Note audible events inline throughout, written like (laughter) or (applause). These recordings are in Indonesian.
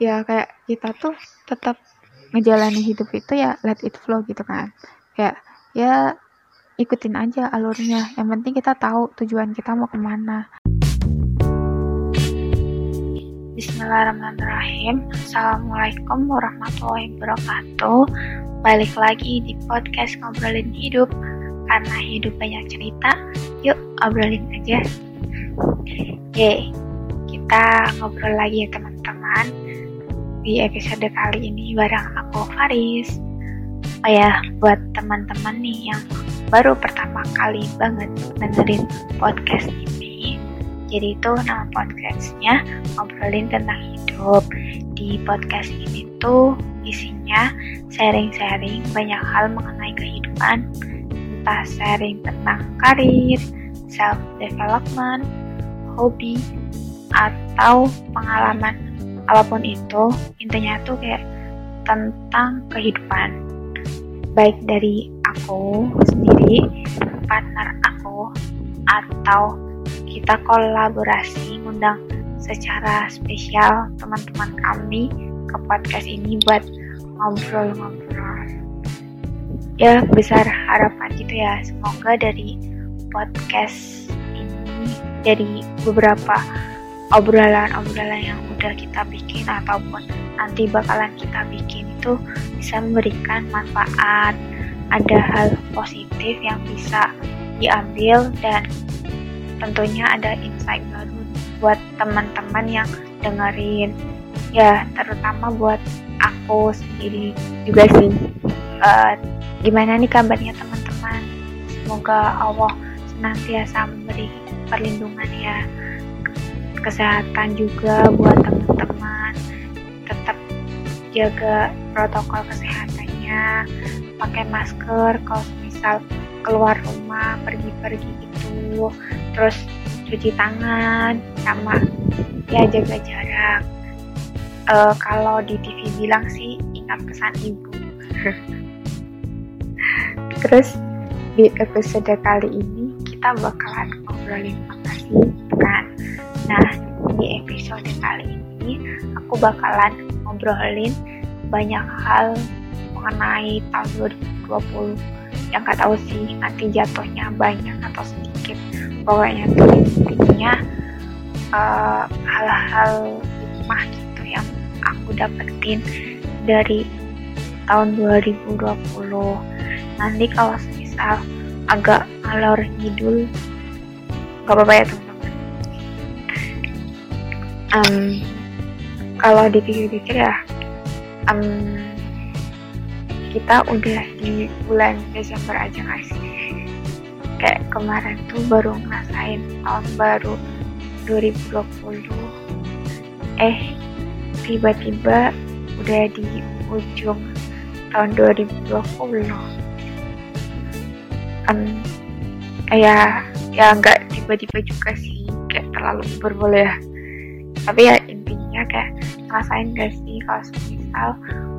ya kayak kita tuh tetap ngejalani hidup itu ya let it flow gitu kan. Kayak ya ikutin aja alurnya. Yang penting kita tahu tujuan kita mau ke mana. Bismillahirrahmanirrahim. Assalamualaikum warahmatullahi wabarakatuh. Balik lagi di podcast Ngobrolin Hidup. Karena hidup banyak cerita Yuk obrolin aja. Yeay Kita ngobrol lagi ya teman-teman Di episode kali ini bareng aku Faris. Oh ya, buat teman-teman nih yang baru pertama kali banget dengerin podcast ini. Jadi itu nama podcastnya ngobrolin tentang hidup. Di podcast ini tuh isinya sharing-sharing banyak hal mengenai kehidupan, entah sharing tentang karir, self development, hobi, atau pengalaman apa pun itu. Intinya tuh kayak tentang kehidupan. Baik dari aku sendiri, partner aku, atau kita kolaborasi ngundang secara spesial teman-teman kami ke podcast ini buat ngobrol-ngobrol. Ya, besar harapan gitu ya. Semoga dari podcast ini, dari beberapa obrolan-obrolan yang udah kita bikin ataupun nanti bakalan kita bikin itu bisa memberikan manfaat, ada hal positif yang bisa diambil dan tentunya ada insight baru buat teman-teman yang dengerin. Ya terutama buat aku sendiri juga sih. Uh, gimana nih kabarnya teman-teman? Semoga Allah senantiasa memberi perlindungan ya kesehatan juga buat teman-teman. Tetap jaga protokol kesehatannya pakai masker kalau misal keluar rumah pergi-pergi itu terus cuci tangan sama ya jaga jarak. Uh, kalau di TV bilang sih ingat pesan ibu. (laughs) Terus di episode kali ini kita bakalan ngobrolin apa sih kan nah di episode kali ini aku bakalan ngobrolin banyak hal mengenai tahun 2020 yang gak tahu sih nanti jatuhnya banyak atau sedikit. Pokoknya tuh intinya uh, hal-hal hikmah gitu yang aku dapetin dari tahun 2020 nanti kalau misal agak ngalor ngidul gak apa-apa ya teman-teman um, kalau dipikir-pikir ya um, kita udah di bulan Desember aja gak sih? Kayak kemarin tuh baru ngerasain tahun baru 2020 eh tiba-tiba udah di ujung tahun 2020 um, ya ya nggak tiba-tiba juga sih kayak terlalu berboleh tapi ya intinya kayak ngerasain gak sih kalau misal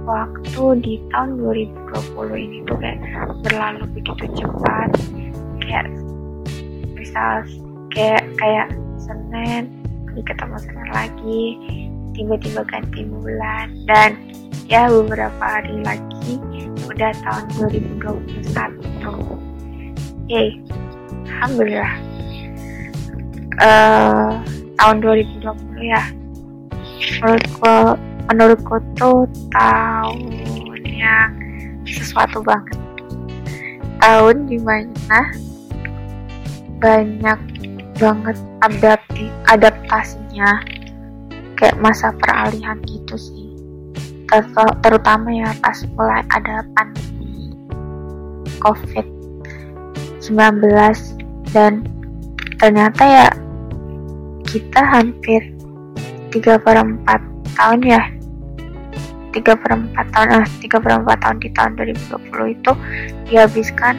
waktu di tahun 2020 ini tuh kayak berlalu begitu cepat? Kayak misal kayak kayak Senin ketemu Senin lagi tiba-tiba ganti bulan. Dan ya beberapa hari lagi udah tahun 2021 Yeay Alhamdulillah. Uh, tahun 2020 ya. Menurutku menurutku tuh tahun yang sesuatu banget. Tahun di mana banyak banget adapti adaptasinya kayak masa peralihan gitu sih. Ter terutama ya pas mulai ada pandemi covid 19 dan ternyata ya kita hampir 3 per 4 tahun ya. 3 per 4 tahun eh, 3 per 4 tahun di tahun 2020 itu dihabiskan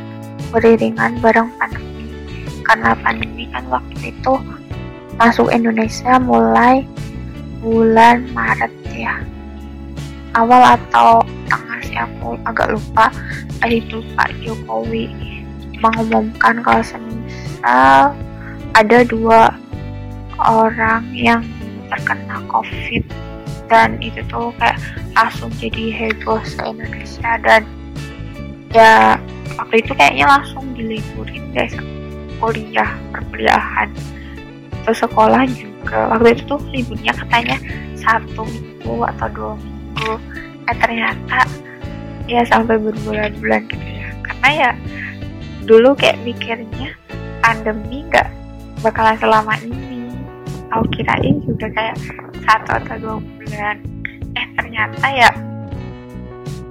beriringan bareng pandemi. Karena pandemi kan waktu itu masuk Indonesia mulai bulan Maret ya. Awal atau tengah sih aku agak lupa. Itu Pak Jokowi mengumumkan kalau semisal ada dua orang yang terkena COVID. Dan itu tuh kayak langsung jadi heboh se Indonesia. Dan ya waktu itu kayaknya langsung diliburin deh kuliah perkuliahan. Atau sekolah juga. Waktu itu tuh liburnya katanya satu minggu atau dua minggu. Eh ternyata ya sampai berbulan-bulan gitu ya. Karena ya dulu kayak mikirnya pandemi nggak bakalan selama ini aku kirain juga kayak satu atau dua bulan. Eh ternyata ya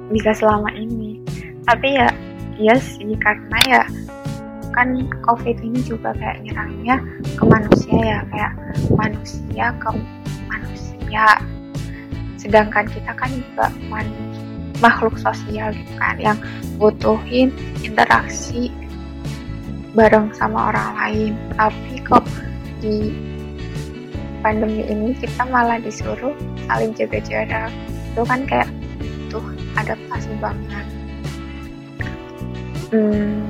bisa selama ini. Tapi ya iya sih karena ya kan covid ini juga kayak nyerangnya ke manusia ya kayak manusia ke manusia. Sedangkan kita kan juga makhluk sosial gitu kan yang butuhin interaksi bareng sama orang lain. Tapi kok di pandemi ini kita malah disuruh saling jaga jarak. Itu kan kayak tuh adaptasi banget hmm,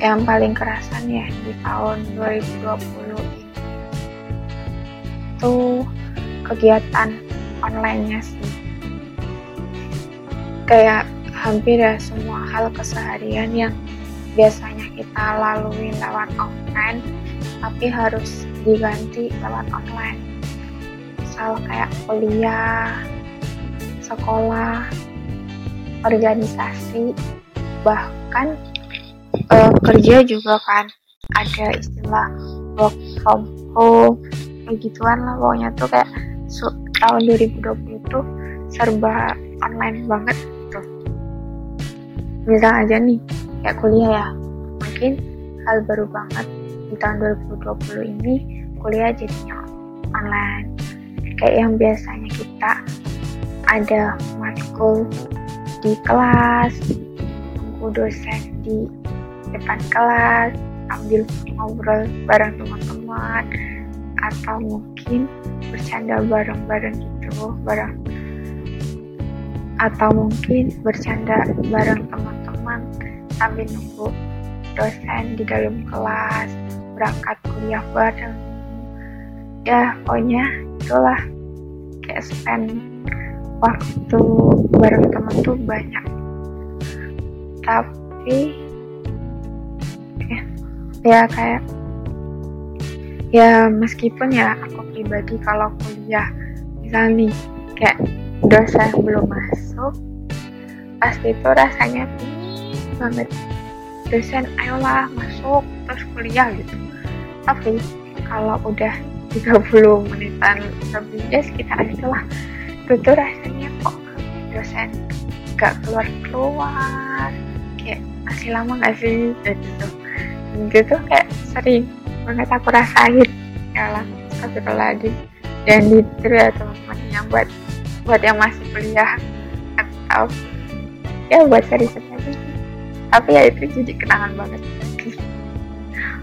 yang paling kerasan ya di tahun 2020 ini itu kegiatan online-nya sih. Kayak hampir ya semua hal keseharian yang biasanya kita lalui lewat offline tapi harus diganti lewat online. Misal kayak kuliah sekolah organisasi bahkan uh, kerja juga kan. Ada istilah work from home kayak gituan lah. Pokoknya tuh kayak tahun 2020 tuh serba online banget tuh. Misal aja nih kayak kuliah ya. Mungkin hal baru banget di tahun 2020 ini kuliah jadinya online. Kayak yang biasanya kita ada matkul di kelas tunggu dosen di depan kelas ambil ngobrol bareng teman-teman atau mungkin bercanda bareng-bareng gitu bareng atau mungkin bercanda bareng teman-teman sambil nunggu dosen di dalam kelas berangkat kuliah bareng ya pokoknya itulah. Kayak spend waktu bareng teman tuh banyak. Tapi ya, ya kayak ya meskipun ya aku pribadi kalau kuliah misalnya nih kayak dosen belum masuk pasti itu rasanya banget. Dosen ayolah masuk terus kuliah gitu. Tapi kalau udah 30 menitan lebih ya sekitar itulah. Itu tuh rasanya kok dosen gak keluar keluar kayak masih lama gak sih? Gitu. Gitu kayak sering banget aku rasain. Ya lah lagi. Dan itu ya teman-teman yang buat buat yang masih kuliah. Atau ya buat serius tapi ya itu jadi kenangan banget.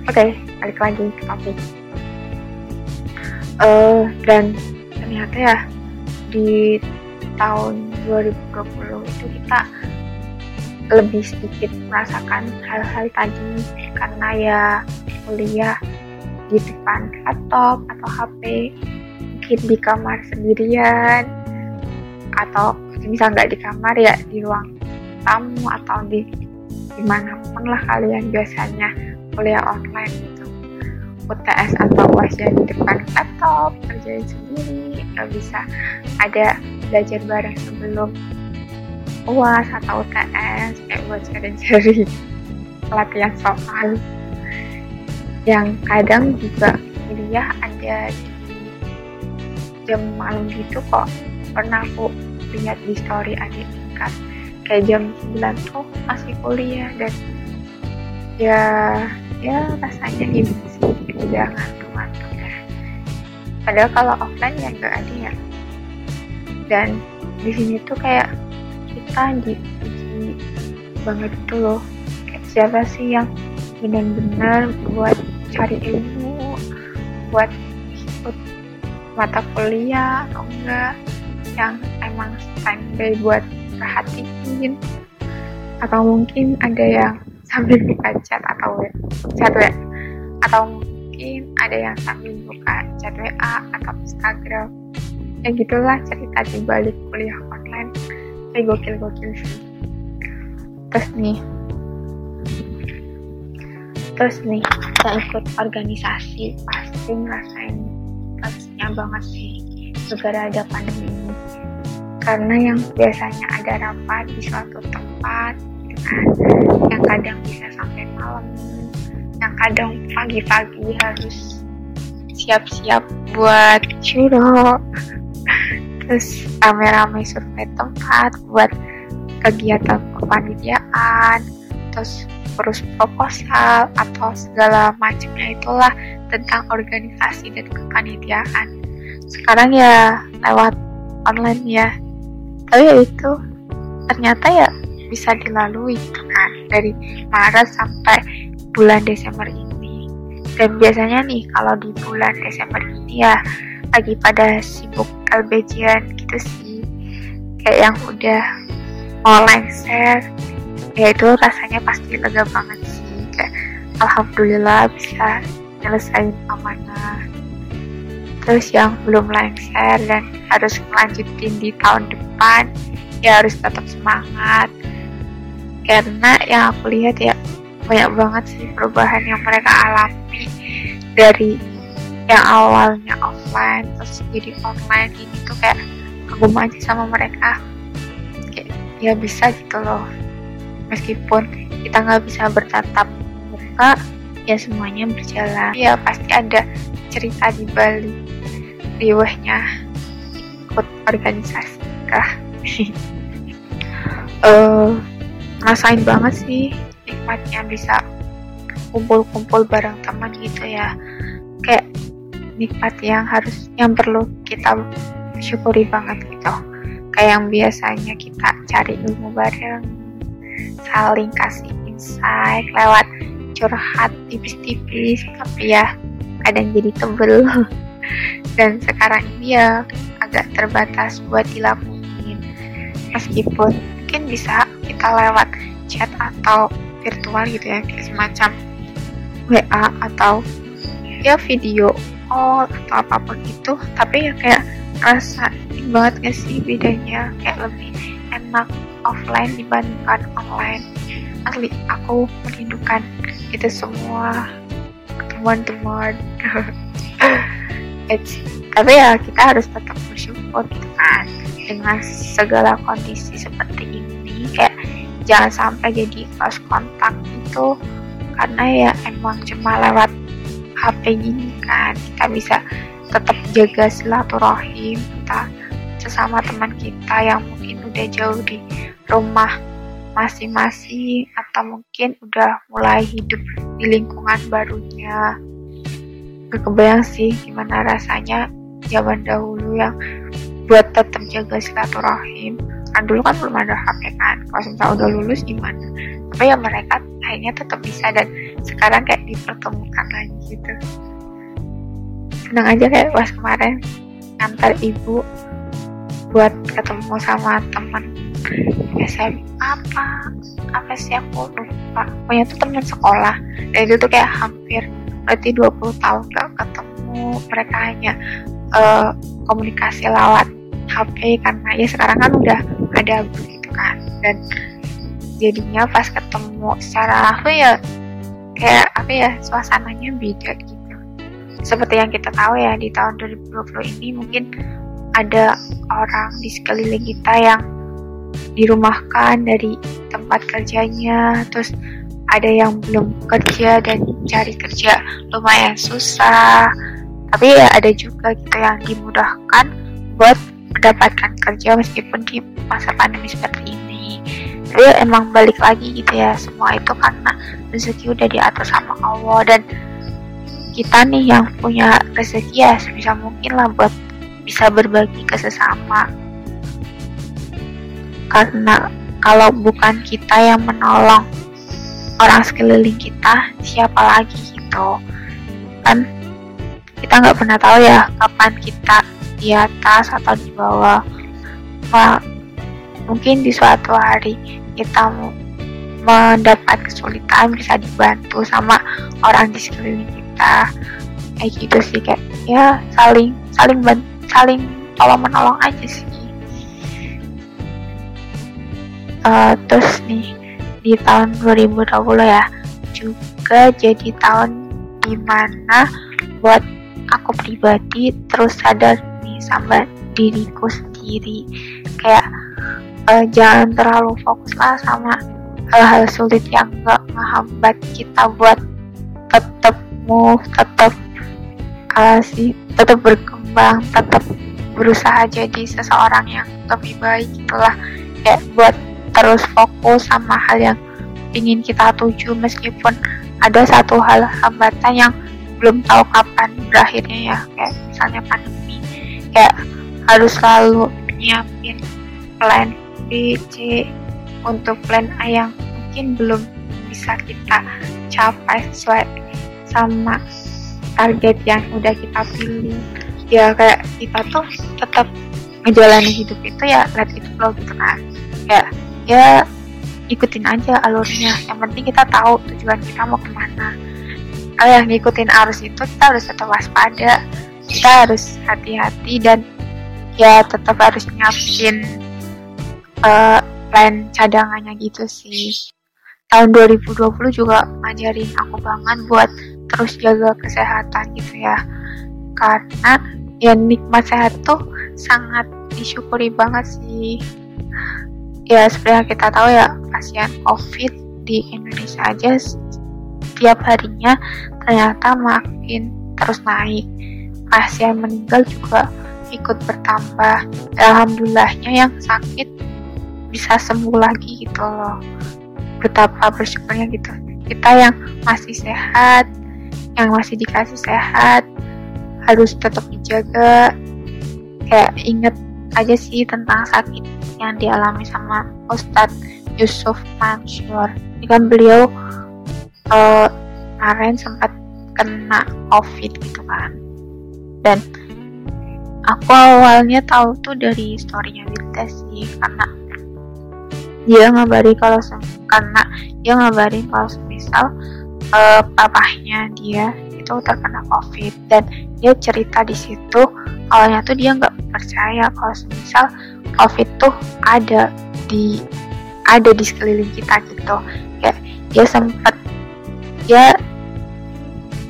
Oke okay, balik lagi ke topik uh, dan ternyata ya di tahun 2020 itu kita lebih sedikit merasakan hal-hal tadi. Karena ya kuliah di depan laptop atau HP mungkin di kamar sendirian atau misal nggak di kamar ya di ruang tamu atau di di mana pun lah kalian biasanya kuliah online UTS atau uasnya di depan laptop kerjain sendiri nggak bisa ada belajar bareng sebelum uas atau UTS kayak buat cari-cari (laughs) latihan soal yang kadang juga kuliah ada di jam malam gitu kok. Pernah aku lihat di story adik tingkat kayak jam 9 tuh masih kuliah dan ya ya rasanya gitu sih udah ngantuk-ngantuk ya padahal kalau offline ya nggak ada ya. Dan di sini tuh kayak kita diuji banget itu loh. Kayak siapa sih yang benar-benar buat cari ilmu buat ikut mata kuliah atau enggak yang emang standby buat perhatiin. Atau mungkin ada yang sambil buka chat atau chat WA atau mungkin ada yang sambil buka chat WA atau Instagram. Ya gitulah cerita di balik kuliah online. Kayak gokil-gokil sih. Terus nih. Terus nih yang ikut organisasi. Pasti ngerasain plusnya banget sih segera ada pandemi ini. Karena yang biasanya ada rapat di suatu tempat yang kadang bisa sampai malam. Yang kadang pagi-pagi harus siap-siap buat curug. Terus rame-rame survei tempat buat kegiatan kepanitiaan. Terus urus proposal atau segala macamnya itulah tentang organisasi dan kepanitiaan. Sekarang ya lewat online ya. Tapi ya itu ternyata ya bisa dilalui gitu kan dari Maret sampai bulan Desember ini. Dan biasanya nih kalau di bulan Desember ini ya lagi pada sibuk LBJan gitu sih. Kayak yang udah mau lengser ya itu rasanya pasti lega banget sih. Kayak alhamdulillah bisa nyelesain amanah. Terus yang belum lengser dan harus melanjutin di tahun depan ya harus tetap semangat karena yang aku lihat ya banyak banget sih perubahan yang mereka alami dari yang awalnya offline terus jadi online ini tuh kayak kagum aja sama mereka. Kayak ya bisa gitu loh. Meskipun kita nggak bisa bertatap muka ya semuanya berjalan. Ya pasti ada cerita di balik riwahnya ikut organisasi kah? Uh, (laughs) ngerasain banget sih nikmatnya bisa kumpul-kumpul bareng teman gitu ya. Kayak nikmat yang harus yang perlu kita syukuri banget gitu. Kayak yang biasanya kita cari ilmu bareng saling kasih insight lewat curhat tipis-tipis tapi ya kadang jadi tebel. (laughs) Dan sekarang ini ya agak terbatas buat dilakuin. Meskipun mungkin bisa kita lewat chat atau virtual gitu ya kayak semacam WA atau ya video call atau apa pun itu. Tapi ya kayak rasa banget gak sih bedanya? Kayak lebih enak offline dibandingkan online. Asli aku merindukan itu semua. Teman-teman. (laughs) Tapi ya kita harus tetap bersyukur gitu kan dengan segala kondisi seperti ini jangan sampai jadi lost kontak itu karena ya emang cuma lewat HP gini kan kita bisa tetap jaga silaturahim kita sesama teman kita yang mungkin udah jauh di rumah masing-masing atau mungkin udah mulai hidup di lingkungan barunya. Gak kebayang sih gimana rasanya zaman dahulu yang buat tetap jaga silaturahim kan dulu kan belum ada HP kan. Kalau misalnya udah lulus gimana? Tapi ya mereka akhirnya tetap bisa dan sekarang kayak dipertemukan lagi gitu. Senang aja kayak pas kemarin ngantar ibu buat ketemu sama teman SMA apa apa sih aku lupa. Pokoknya tuh teman sekolah. Dan itu tuh kayak hampir berarti 20 tahun gak ketemu. Mereka hanya uh, komunikasi lewat HP karena ya sekarang kan udah ada gitu kan. Dan jadinya pas ketemu secara langsung ya kayak apa ya suasananya beda gitu. Seperti yang kita tahu ya di tahun 2020 ini mungkin ada orang di sekeliling kita yang dirumahkan dari tempat kerjanya terus ada yang belum kerja dan cari kerja lumayan susah. Tapi ya ada juga gitu yang dimudahkan buat mendapatkan kerja meskipun di masa pandemi seperti ini. Tapi emang balik lagi gitu ya semua itu karena rezeki udah diatur sama Allah. Dan kita nih yang punya rezeki ya sebisa mungkin lah buat bisa berbagi ke sesama. Karena kalau bukan kita yang menolong orang sekeliling kita siapa lagi gitu? Kan kita nggak pernah tahu ya kapan kita di atas atau di bawah. Wah, mungkin di suatu hari kita mendapat kesulitan bisa dibantu sama orang di sekeliling kita. Kayak gitu sih kayak ya saling saling saling tolong menolong aja sih. Uh, terus nih di tahun 2020 ya juga jadi tahun di mana buat aku pribadi terus sadar sama diriku sendiri. Kayak uh, jangan terlalu fokus lah sama hal-hal sulit yang gak menghambat kita buat tetap move tetap uh, sih tetap berkembang tetap berusaha jadi seseorang yang lebih baik itulah kayak buat terus fokus sama hal yang ingin kita tuju meskipun ada satu hal hambatan yang belum tahu kapan berakhirnya ya. Kayak misalnya pandemi kayak harus selalu nyiapin plan B, C untuk plan A yang mungkin belum bisa kita capai sesuai sama target yang udah kita pilih. Ya kayak kita tuh tetap menjalani hidup itu ya let it flow gitu kan. Kayak ya ikutin aja alurnya. Yang penting kita tahu tujuan kita mau ke mana. Kalau yang ngikutin arus itu kita harus tetap waspada kita harus hati-hati dan ya tetap harus nyiapin uh, plan cadangannya gitu sih. Tahun 2020 juga ngajarin aku banget buat terus jaga kesehatan gitu ya. Karena ya nikmat sehat tuh sangat disyukuri banget sih. Ya seperti yang kita tahu ya pasien COVID di Indonesia aja setiap harinya ternyata makin terus naik pasien meninggal juga ikut bertambah alhamdulillahnya yang sakit bisa sembuh lagi gitu loh betapa bersyukurnya gitu kita yang masih sehat yang masih dikasih sehat harus tetap dijaga kayak inget aja sih tentang sakit yang dialami sama Ustadz Yusuf Mansur. Ini kan beliau uh, kemarin sempat kena COVID gitu kan. Dan aku awalnya tahu tuh dari storynya Wirda sih karena dia ngabari kalau karena dia ngabari kalau misal uh, papahnya dia itu terkena covid. Dan dia cerita di situ awalnya tuh dia nggak percaya kalau misal covid tuh ada di ada di sekeliling kita gitu. Kayak dia sempat dia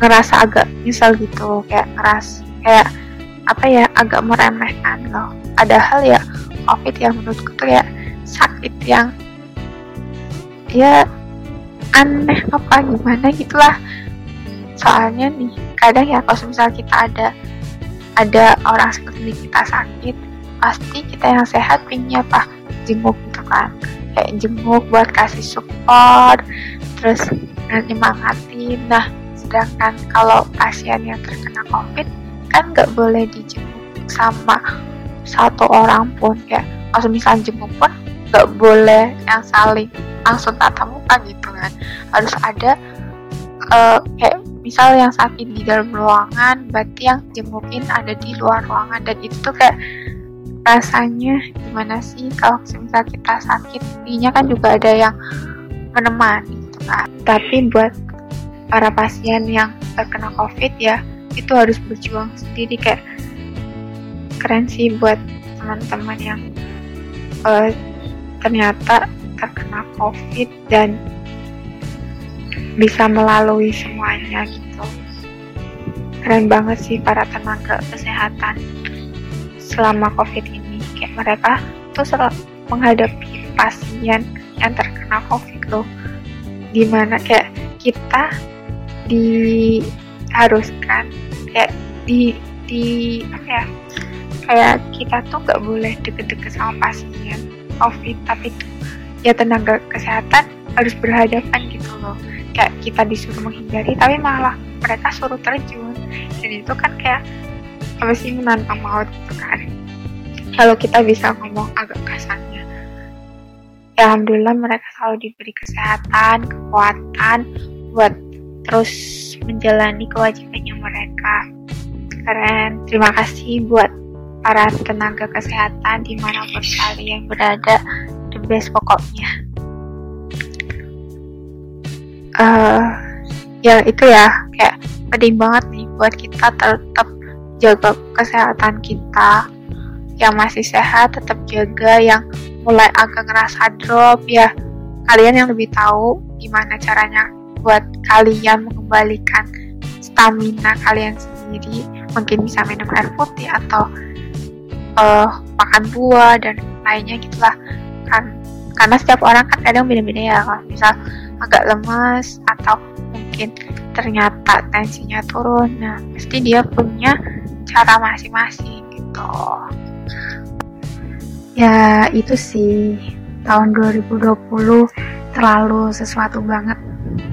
ngerasa agak nyesel gitu kayak ngeras kayak apa ya agak meremehkan loh. Padahal ya covid yang menurutku tuh ya sakit yang ya aneh apa gimana gitulah. Soalnya nih kadang ya kalau misal kita ada ada orang seperti kita sakit pasti kita yang sehat pingin apa jenguk gitu kan. Kayak jenguk buat kasih support terus nyemangatin nah sedangkan kalau pasien yang terkena covid kan nggak boleh dijenguk sama satu orang pun. Kayak kalau misalnya jenguk pun nggak boleh yang saling langsung tatap muka gitu kan. Harus ada uh, kayak misal yang sakit di dalam ruangan berarti yang jengukin ada di luar ruangan. Dan itu tuh kayak rasanya gimana sih? Kalau misal kita sakit intinya kan juga ada yang menemani gitu kan. Tapi buat para pasien yang terkena covid ya itu harus berjuang sendiri kayak keren sih buat teman-teman yang uh, ternyata terkena covid dan bisa melalui semuanya gitu. Keren banget sih para tenaga kesehatan selama covid ini. Kayak mereka tuh selalu menghadapi pasien yang terkena covid loh. Di mana kayak kita diharuskan. Kayak di di apa ya kayak kita tuh nggak boleh deket-deket sama pasien covid tapi tuh ya tenaga kesehatan harus berhadapan gitu loh. Kayak kita disuruh menghindari tapi malah mereka suruh terjun. Dan itu kan kayak apa sih menantang maut gitu kan. Kalau kita bisa ngomong agak kasarnya ya alhamdulillah mereka selalu diberi kesehatan kekuatan buat terus menjalani kewajibannya mereka. Keren. Terima kasih buat para tenaga kesehatan di mana pun kalian berada. The best pokoknya. Uh, ya itu ya. Kayak penting banget nih buat kita tetap jaga kesehatan kita. Yang masih sehat tetap jaga. Yang mulai agak ngerasa drop ya. Kalian yang lebih tahu gimana caranya buat kalian mengembalikan stamina kalian sendiri. Mungkin bisa minum air putih atau uh, makan buah dan lainnya gitulah. Kan karena setiap orang kan kadang beda-beda ya. Kalau misal agak lemas atau mungkin ternyata tensinya turun nah pasti dia punya cara masing-masing gitu. Ya itu sih. Tahun 2020 terlalu sesuatu banget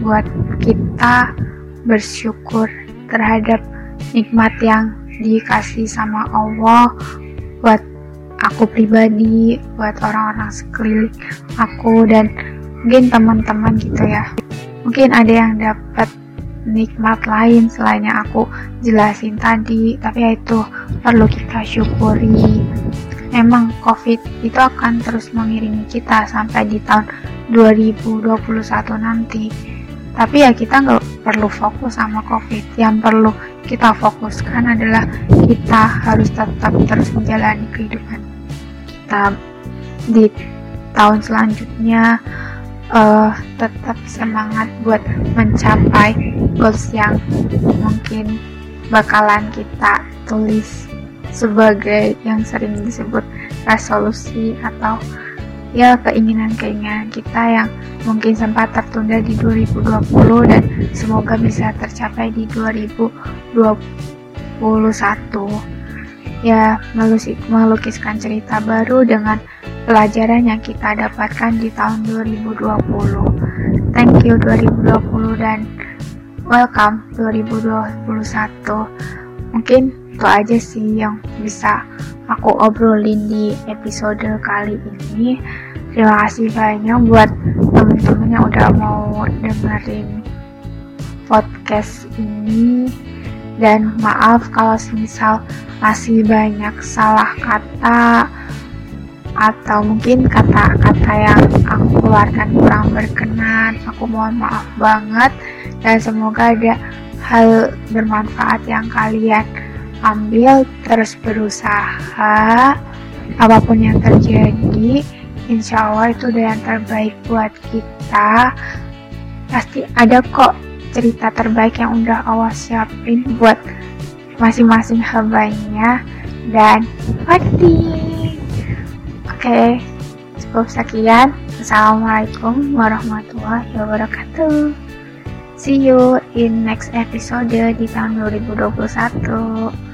buat kita bersyukur terhadap nikmat yang dikasih sama Allah buat aku pribadi, buat orang-orang sekeliling aku dan mungkin teman-teman gitu ya. Mungkin ada yang dapat nikmat lain selain yang aku jelasin tadi, tapi ya itu perlu kita syukuri. Memang COVID itu akan terus mengiringi kita sampai di tahun 2021 nanti. Tapi ya kita nggak perlu fokus sama COVID. Yang perlu kita fokuskan adalah kita harus tetap terus menjalani kehidupan kita di tahun selanjutnya uh, tetap semangat buat mencapai goals yang mungkin bakalan kita tulis sebagai yang sering disebut resolusi atau ya keinginan-keinginan kita yang mungkin sempat tertunda di 2020 dan semoga bisa tercapai di 2021 ya melukiskan cerita baru dengan pelajaran yang kita dapatkan di tahun 2020 thank you 2020 dan welcome 2021 mungkin itu aja sih yang bisa aku obrolin di episode kali ini. Terima kasih banyak buat teman-teman yang udah mau dengerin podcast ini. Dan maaf kalau misal masih banyak salah kata atau mungkin kata-kata yang aku keluarkan kurang berkenan. Aku mohon maaf banget. Dan semoga ada hal bermanfaat yang kalian ambil terus berusaha. Apa pun yang terjadi insya Allah itu udah yang terbaik buat kita. Pasti ada kok cerita terbaik yang udah Allah siapin buat masing-masing hambanya dan pasti. Oke okay, cukup sekian. Assalamualaikum warahmatullahi wabarakatuh. See you in next episode di tahun 2021.